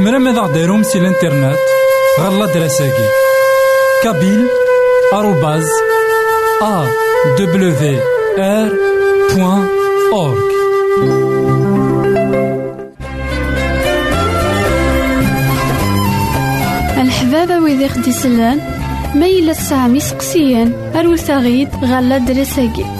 تمرم إذا غديرهم سي الانترنت غالا دراساكي كابيل آروباز أ دبليو آر بوان أورك الحبابة ويدي خدي سلان ميلا السامي سقسيان أروثاغيد غالا دراساكي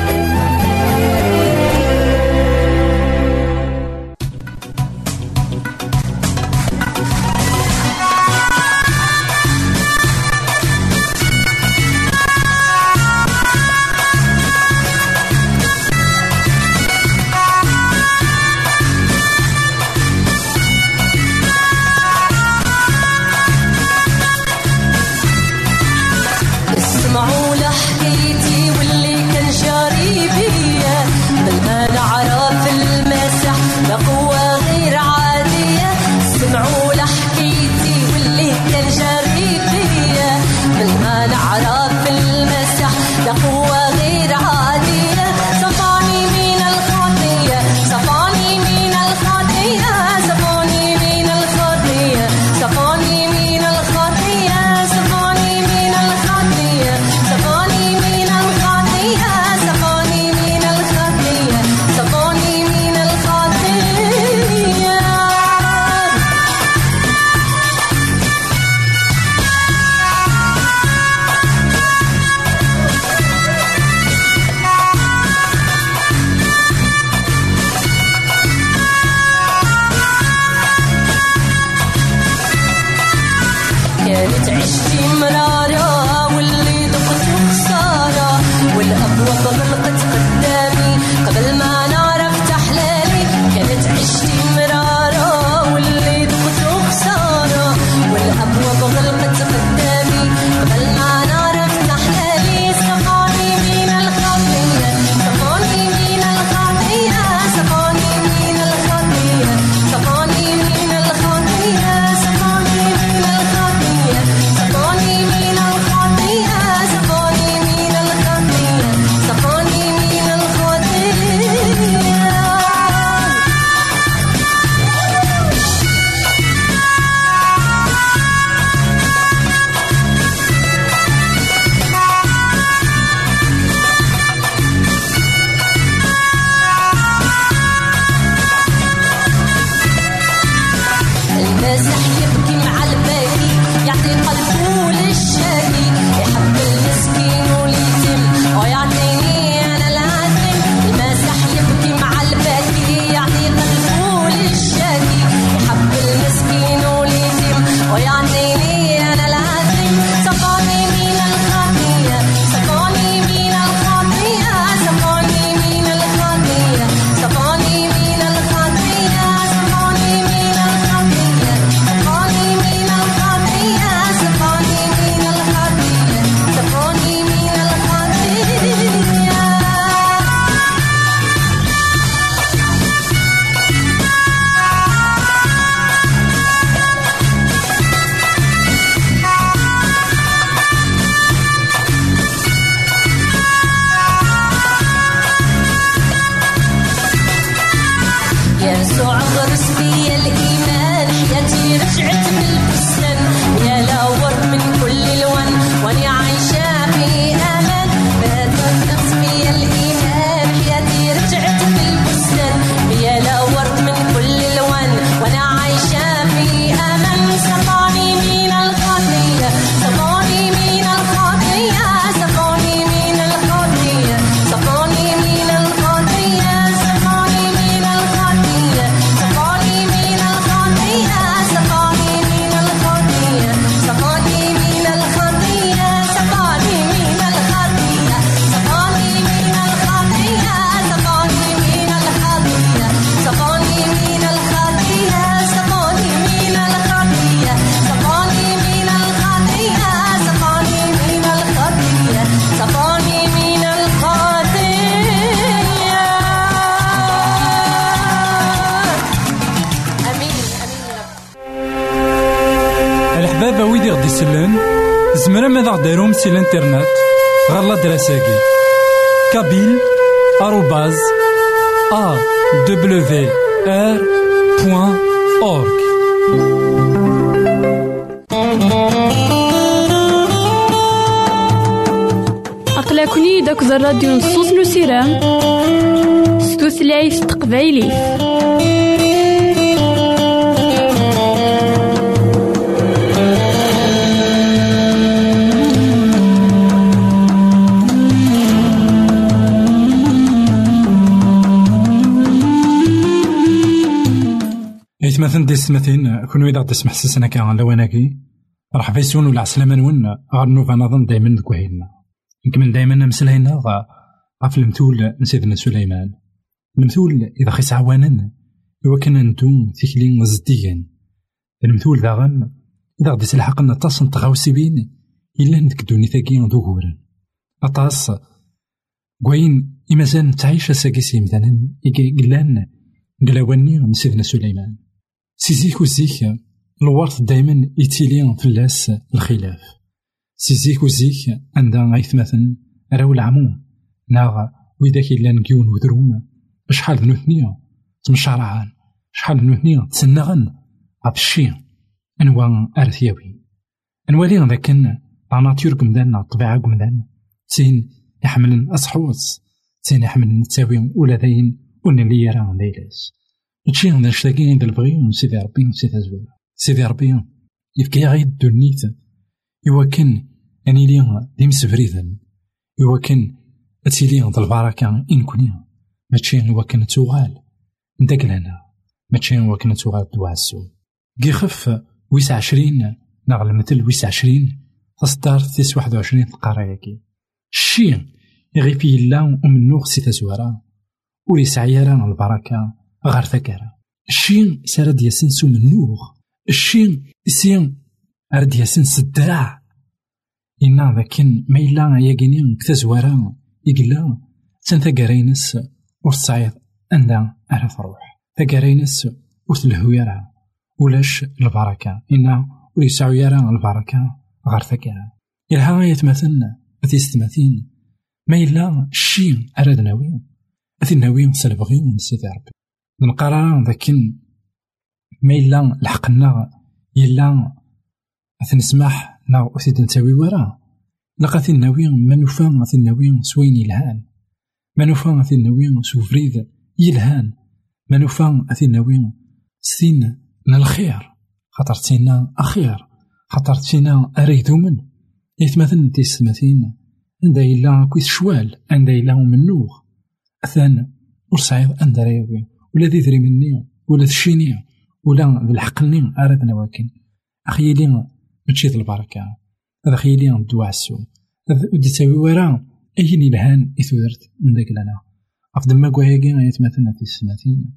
الحبابة ويدي غدي يسلن زمرا ماذا غديرهم سي الانترنت غالا دراساكي كابيل آروباز أ دبليو آر بوان أورك أقلكني داك الراديو نصوص نسيرام ستوثلايف إثمثن دي سمثين كون إذا غدي سمح سسنا كان لواناكي راح فيسون ولا عسلامة نون غار نوفا نظن دايما ذكوهينا نكمل دايما مسلاينا غاف المثول نسيدنا سليمان. المثول إذا خيس عوانا إوا كان نتو تيكلي زديا المثول داغن إذا غدي تلحق نطاس نتغاوسي بين إلا ندك دوني ثاكي ذكورا أطاس كوين إمازال تعيش ساكي مثلا قلان قلاواني نسيدنا سليمان. سيزيك وزيك الورث دايما يتيلي فلاس الخلاف سيزيك وزيك عندها غيثمثن راو العموم ناغ ويداك إلا نكيون ودروم شحال ذنو ثنيا تمشارعان شحال ذنو ثنيا تسنغن غاب الشي أنوا أرثياوي أنوالي لا ناتيور قمدان الطبيعة قمدان تين يحملن أصحوص تين يحملن تساوي ولا ذاين ونلي راه ليلاس هادشي أنا نشتاقي عند البغي من سيدي ربي من سيدي سيدي ربي يفكي غير الدنيت إوا كان أني لي ديم سفريدا إوا كان أتيلي غد البركة إن كوني ماشي إوا كان توغال نداك لهنا ماشي إوا كان توغال دواسو كي خف ويس عشرين ناغ المثل ويس عشرين تصدر تيس واحد وعشرين القراياكي الشي يغي فيه لا ومنوغ سي تزوارا ولي سعيارا البركة غار ثكارا الشي سرد ياسن سو منوغ الشي سي رد ياسن سدراع إنا ذاكن ما إلا كتزوارا يقلا تن ثقارينس ور أندا أرا تروح ثقارينس ور تلهو يرا ولاش البركة. إنا ور يسعو يرا البركة غار ثكارا يلها يتمثل أتيستمثين ما إلا الشي أراد ناوي. أثي ناوي سلبغي من سيدي ربي نقرا ذاكن ما إلا لحقنا إلا نسمح نا أثيد نتاوي ورا لقا ثي ناوي ما نوفا ثي ناوي سوين يلهان. ما نوفا ثي ناوي سوفريد يلهان. ما نوفا ثي ناوي سين الخير خاطر تينا أخير خاطر تينا أريد من. يتمثل تيسمثين عندها إلا كويس شوال. عندها إلا منوغ أثان ورصعيد عندها ريوي ولا ذي ذري مني ولا تشيني ولا بالحقلني أردنا ولكن. أخيلي ماشي البركة. هذا خيلي ندو عسو ودي تساوي ورا. أيني لهان إثودرت من داك لنا أفضل ما كواياكي غيتمثلنا في السنتين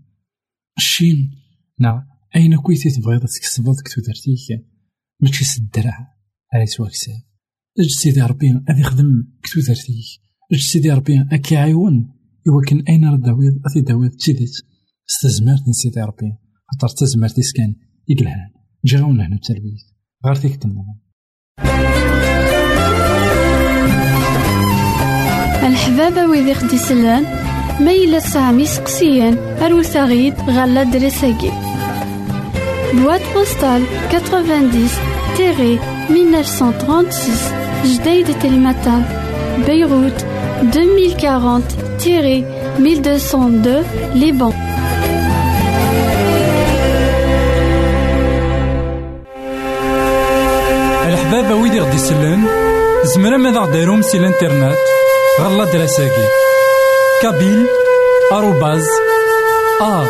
الشين نا أين كويتي تبغيض تكسبض كتودرتيك ماشي سدرع هاي سوا كساب اج سيدي ربي أذي خدم كتودرتيك اج سيدي ربي أكي عيون؟ إوا كان أين رد داويض أثي داويض استزمرت نسيتي ربي. خاطر تزمرت كان يقلهان جاونا هنا التلبيت غير فيك تنظم الحبابة ويدي خدي سلان ما إلا سامي سقسيان أروسا غيد غالا دريساكي. بواد بوستال 90 تيري 1936 جديد تلمتان بيروت 2040 تيري 1202 لبنان الحبابة ويدي غدي يسلن زمرا ماذا غديرهم سي الإنترنت؟ غالا دراساكي. كابيل آروباز أ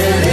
Seré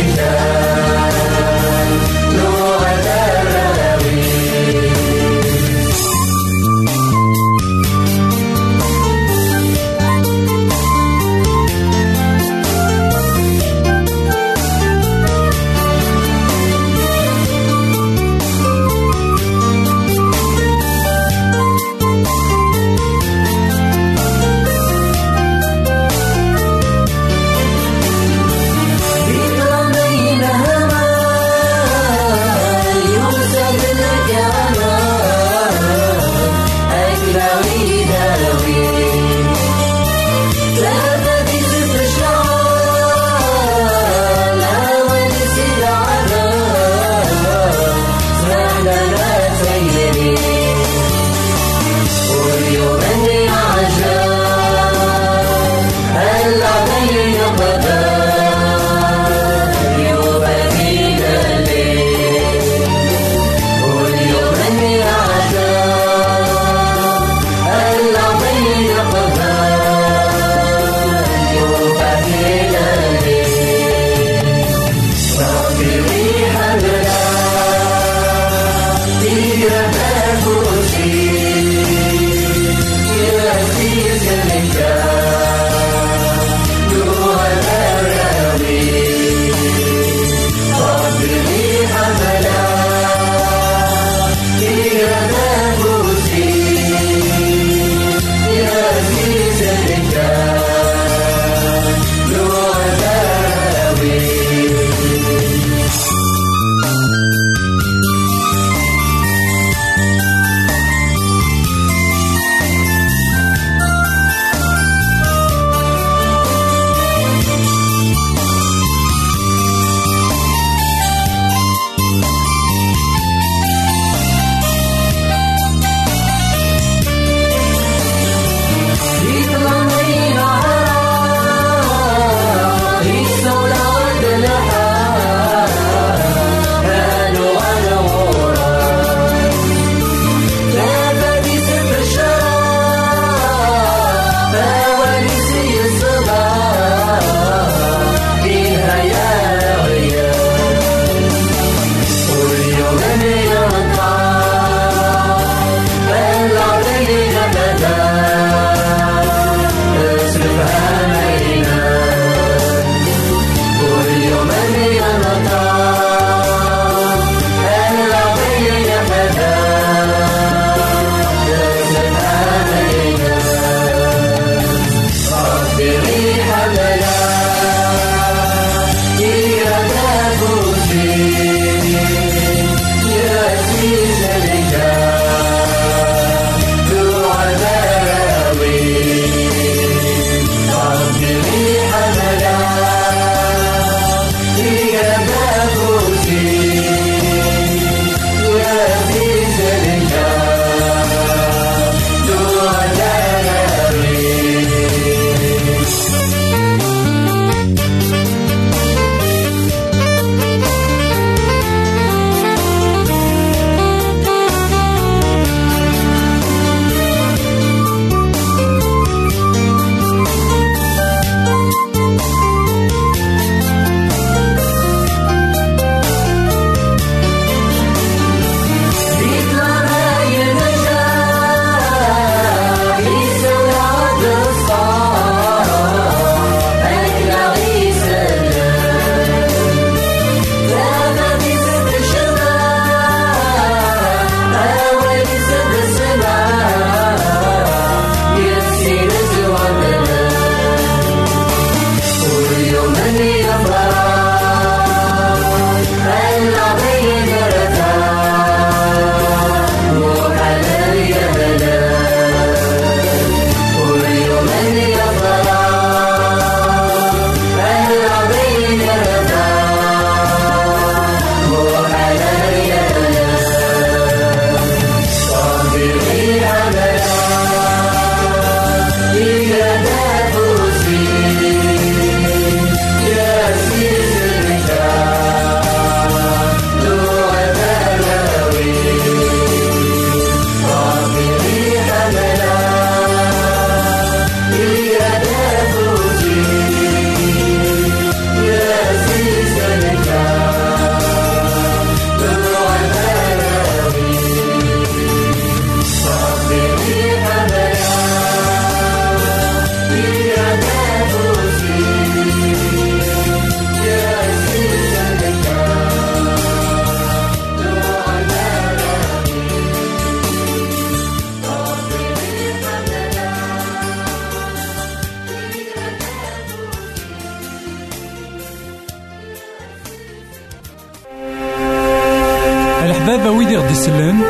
بابا ويدي غدي يسلم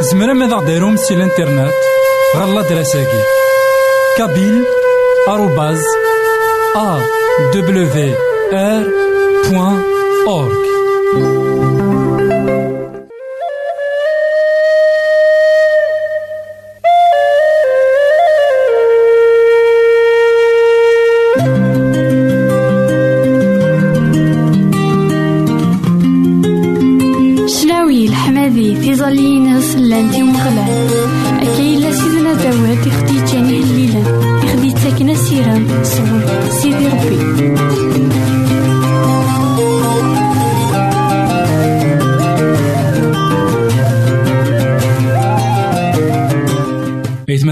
زمرا ماذا غديرهم سي الانترنت غالا دراساكي كابيل آروباز أ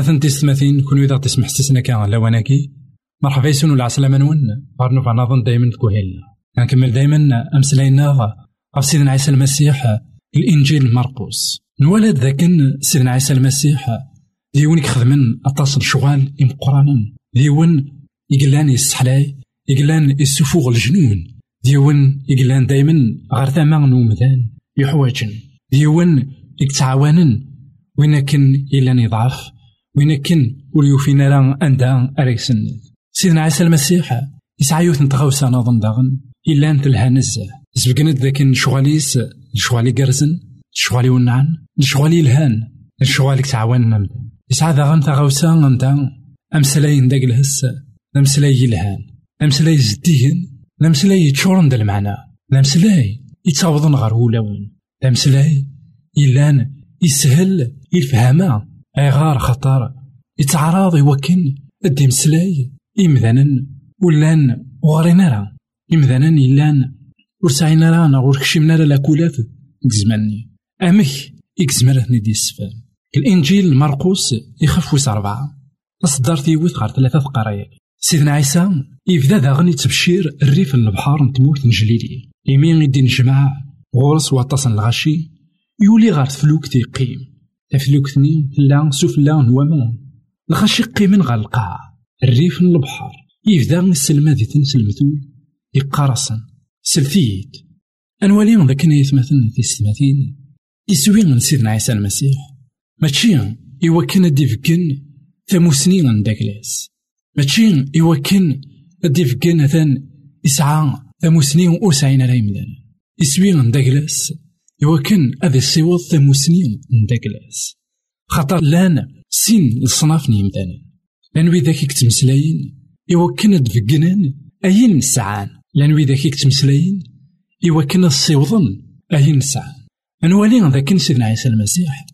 إيثماثن تيستماثين كون إذا تسمح سسنا كان لواناكي مرحبا يسون عسلامة نون. غار نوفا نظن دايما تكوهيلنا نكمل دايما أمسلاينا غف سيدنا عيسى المسيح الإنجيل مرقوس. نولد ذاكن سيدنا عيسى المسيح. ديون يخدمن أتصل شغال إمقرانا ديون يقلان يسحلاي. يقلان يسفوغ الجنون. ديون يقلان دايما غير ثمان نومذان يحواجن. ديون يتعاونن وين كن إلا يضعف. وين كن وليوفينا راه أندا أريسن. سيدنا عيسى المسيح يسعى يوث نتغوسا نظن داغن. إلا أنت لها نزة. سبقنت ذاك شغاليس شغالي قرزن شغالي ونعن شغالي الهان شغالي تعاون نمدا يسعى داغن تغوسا نمدا. أمسلاي داك الهس أمسلاي الهان أمسلاي زديين أمسلاي يتشورن دا المعنى أمسلاي يتعوضن غير أمسلاي إلان يسهل يفهما. غار خطر. يتعرض يوكن أدي مسلاي. إمذانا ولان. وغرينا راه إمذانا إلان ور رانا ور كشمنا لا كولات كزماني أمك دي الإنجيل مرقوس يخف ويس أربعة. أصدر تيوث غير ثلاثة قرايات سيدنا عيسى. يبدا داغني تبشير. الريف البحار نتمورت نجليلي. يمين يدي نجمع. غورس واتصن الغاشي يولي غار تفلوك تيقيم. تفلوك ثنين لا سفلا نوامان الغاشي قيمن غار القاع. الريف البحر. يبدا السلمة ذي تنس المثول يقارصن. سلثيت أنوالي ذاك يتمثل في السماثين يسوي من سيدنا عيسى المسيح. ماشي يوكن ديفكن ثموسنين عند داكلاس ماشي يوكن ديفكن ثان يسعى ثموسنين وسعين على يمدان يسوي عند داكلاس يوكن هذا السيوط ثموسنين عند داكلاس خاطر لأن سين الصناف نيمدان لأن وذاك يكتمسلاين يوكن دفكنان أين سعان. لأن وذاك يكتمسلاين يوكن الصيوضن أين سعان. نوالي ذاك سيدنا عيسى المسيح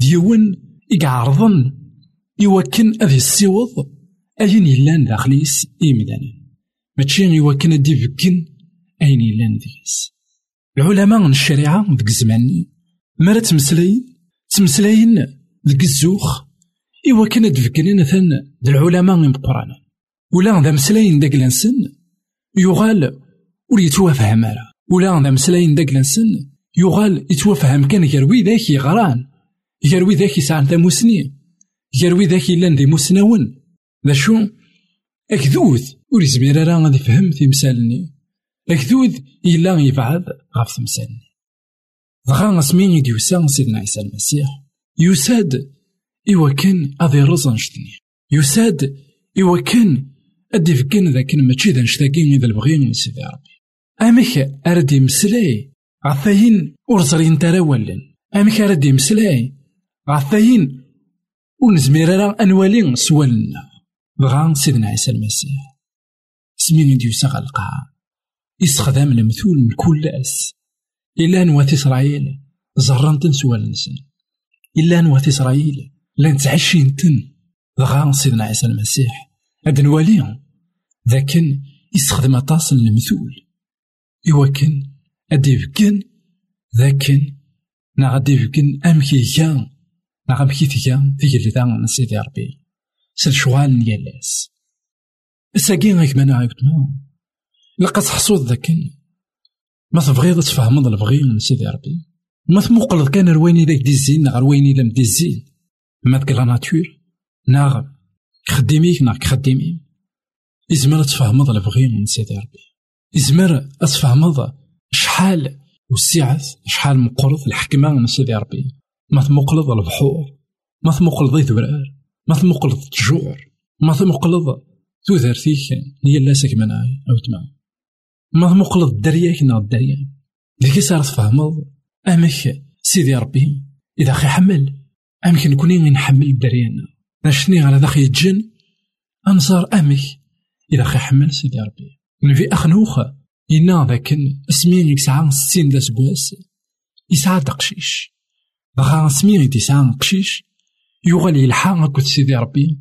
ديون يقعرضن يوكن أذي السيوض أين يلان داخليس إيمدانا. ماشي يوكن دي فكن أين يلان ديس. العلماء الشريعة ذيك الزمان مرا تمسلاين تمسلاين ذيك الزوخ يوكن دفكنين ثان العلماء من القرآن. ولا ذا مسلاين داك الإنسان يغال ولي يتوافهم ولا ذا مسلاين داك الإنسان يغال يتوافهم كان يروي ذاك يغران. يروي ذاك يسعى ثموسني يروي ذاك يلان ذي مسنون. ذا شو؟ أكذوذ ور يزمير راه غادي يفهم تمثالني أكذوذ يلا يبعد غاف تمثالني دغا اسمين يديوسا سيدنا عيسى المسيح يساد إوا كان أذي رزن شتني يساد إوا كان أدي فكان ذاك ماشي ذا نشتاقين إذا البغي من سيدي ربي أمك أردي مسلاي عثاين ورزرين ترى ولن أمك أردي مسلاي عثاين ونزمير راه أنوالي سوالنا بغا سيدنا عيسى المسيح سمين يديوسا غالقاع يستخدم المثول من كل أس. إلا نوات إسرائيل زرنتن سوال نسن. إلا نوات إسرائيل لأن تعشينتن بغا سيدنا عيسى المسيح. هاد نوالي ذاكن يستخدم أطاس المثول إواكن أدي فكن. ذاكن نا غادي فكن أمكي كان نا غامكي تيكا تيجي ذا سيدي ربي. سير شوال يالاس الساقين غيك مانا عاودنا لقى تحصود ذاكن ما تبغيض تفهمض البغي من سيدي ربي. ما تموقلض كان رويني ذاك دي الزين غير ويني لم دي الزين ما تقول لا ناتور. ناغ خديميك ناغ خديمي يزمر تفهمض البغي من سيدي ربي. يزمر تفهمض شحال والسعة شحال مقرض الحكمة من سيدي ربي. ما تمقلض البحور. ما تمقلض ذبرار ما تمقلض التجوع ما تمقلض تودرتيك هي لا ساك مناي. أو تما ما تمقلض الدريا كنا الدريا ذيك صارت تفهمض أمك سيدي ربي إذا خي حمل أمك نكوني نحمل الدريانا نشني على ذاك الجن أنصار أمك إذا خي حمل سيدي ربي. في أخنوخة إنا ذاك اسمين يسعى ستين دا سكواس يسعى دقشيش بغا سمين يسعى قشيش يغال يلحق أكد سيدي ربي.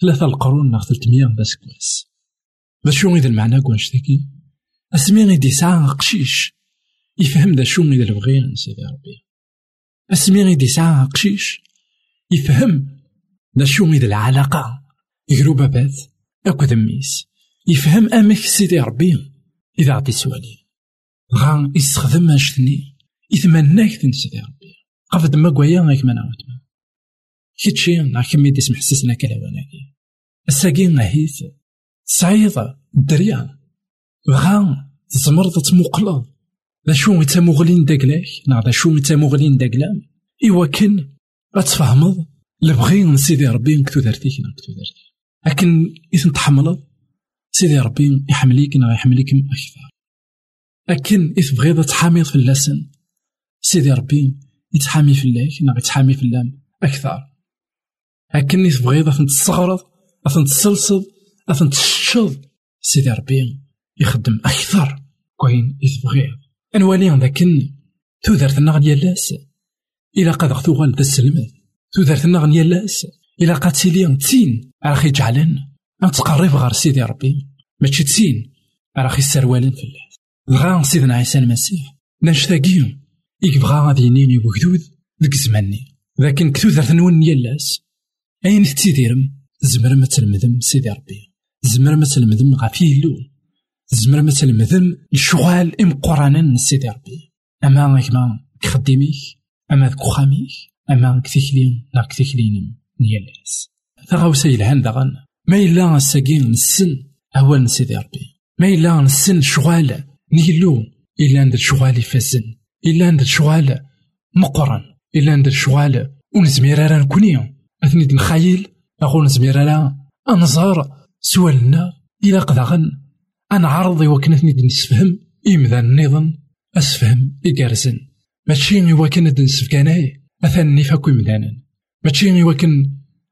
ثلاثة القرون ناغ ثلثمية دا سكواس باش شو إذا المعنى كواش تاكي اسمين يسعى قشيش. يفهم دا شو إذا البغي سيدي ربي. اسمين يسعى قشيش. يفهم دا شو إذا العلاقة. يقرو بابات أكد ميس يفهم أمك سيدي ربي. إذا عطي سوالي. غا يستخدم أشتني يتمناك سيدي ربي. قفد ما قويا غايك ما نعاود ما. كيتشي نا كمي دي سمح سيسنا كلاواناكي الساقي نهيت. صعيدة الدريا غا تزمرض تموقلض ذا شو يتموغلين داكلاك نا ذا شو يتموغلين داكلام إوا كن غتفهمض لبغي سيدي ربي نكتو دارتيك نكتو دارتيك لكن إذا تحملض سيدي ربي يحمليك نا يحمليك أكثر أكن إذ بغيض تحامي في اللسن سيدي ربي يتحامي في الله نا يتحامي في اللام أكثر أكن إذ بغيض أثن تستغرض أثن تسلسل أثن تشد سيدي ربي يخدم أكثر. كوين إذ بغيض أنوالي ذاكن تودرت النغ لاس. إلا قد غتوغال ذا السلمة تودرت النغ لاس. إلا قد تيلي تين. راخي جعلن نتقرب غير سيدي ربي. ماشي تسين راخي السروالين في الله بغا سيدنا عيسى المسيح. ناشتاقي يبغى غادي ينيني بوكدود ديك زماني. لكن كثوثر نون يلاس أين تيديرم زمر ما تلمذم سيدي ربي. زمر ما تلمذم غافي يلو زمر ما تلمذم الشغال إم قرانا سيدي ربي. أما كما كخدميك أما ذك خاميك أما كتيكلين لا كتيكلين نيلاس ثغاوسا يلهان دغن ما إلا الساقين نسن أول سيدي ربي. ما إلا نسن شغال نيلو. إلا عند الشغال يفزن. إلا عند الشغال مقرن. إلا عند الشغال ونزمير راه نكوني أثني نخايل أقول نزمير راه أنظار سوالنا. إلا قدغن. أنا عرضي وكنتني نسفهم. إمذا النظام أسفهم إقارسن ماشي وكن أد نسفكاناي أثني فاكو مدانا ماشي وكن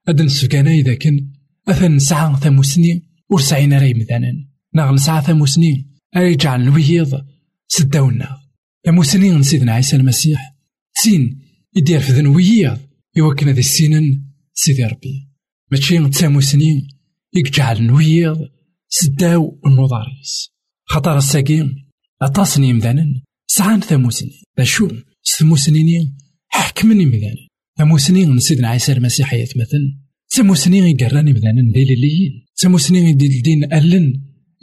أد نسفكاناي إذا كان أثن نسعى ثموسني ور سعينا راي مثلا ناغ نسعى ثموسني أي جعل الويض سداونا ثموسني سيدنا عيسى المسيح. سين يدير في ذنويض يوكن ذي السنن سيدي ربي. ماشي ثموسني يجعل نويض سداو النضاريس خطر الساقين. أطاسني مذانا سعان ثموسني باشو ثموسنيني حكمني مذانا ثموسني سيدنا عيسى المسيح يتمثل تموسني قراني مذانن ديليليين تموسني ديل دين ألن.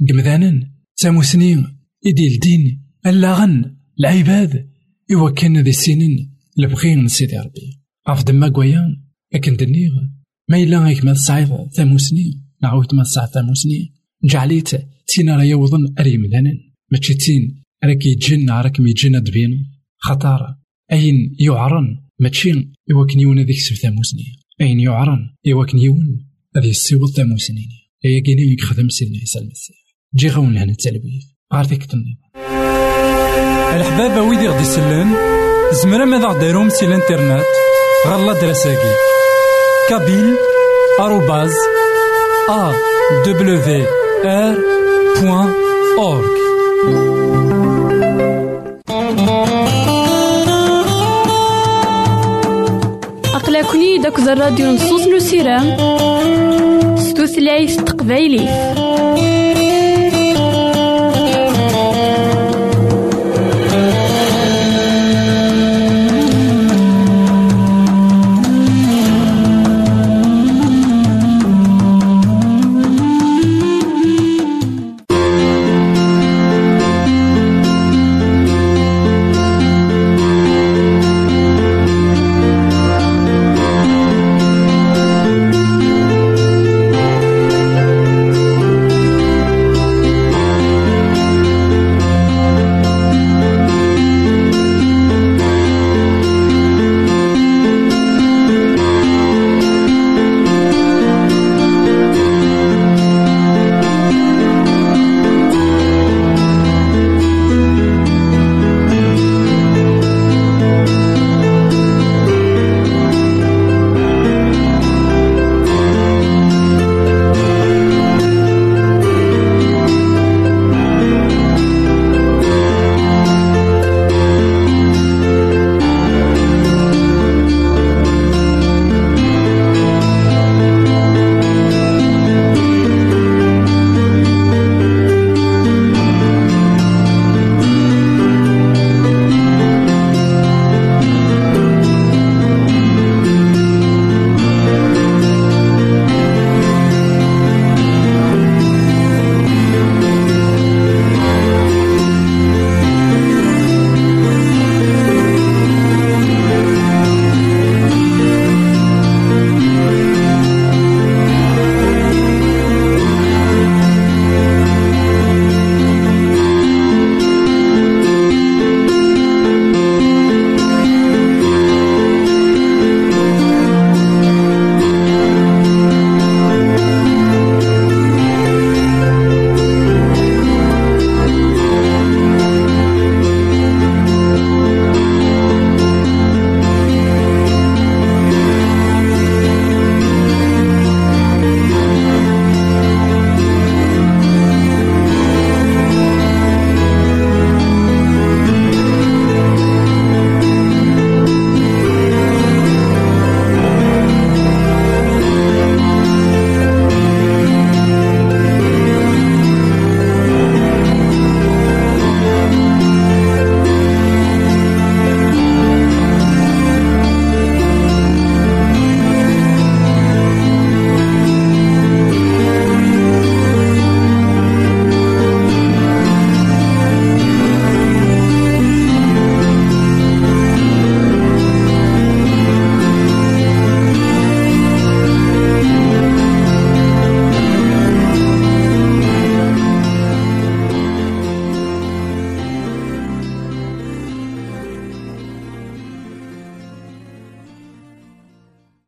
قمذانن تموسني يديل دين ألاغن. العباد. إوا كان ذي السنين. لبغين سيدي ربي. عرف دما قويان لكن دنيغ. ما إلا غيك ما تصعيد ثموسني نعاود ما تصعيد ثموسني جعليت تينا راه يوضن أري مذانن ماشي تين راك يجن راك ميجن دبين خطار أين يعرن؟ ماشي إوا كان يونا ذيك سب ثموسني أين يعرن؟ إيواكن يون هذه السيوط تامو سنين هي كيني يخدم سيدنا عيسى المسيح. جي غون لهنا التلبيث عارفك تنظيم الحبابة ويدي غدي يسلم زمرا ماذا غديرهم سي الانترنت غالا دراساكي. كابيل آروباز أ دبليو أورك أقلكني داك الراديو نصوص نسيرام ستوثلايف تقبايلي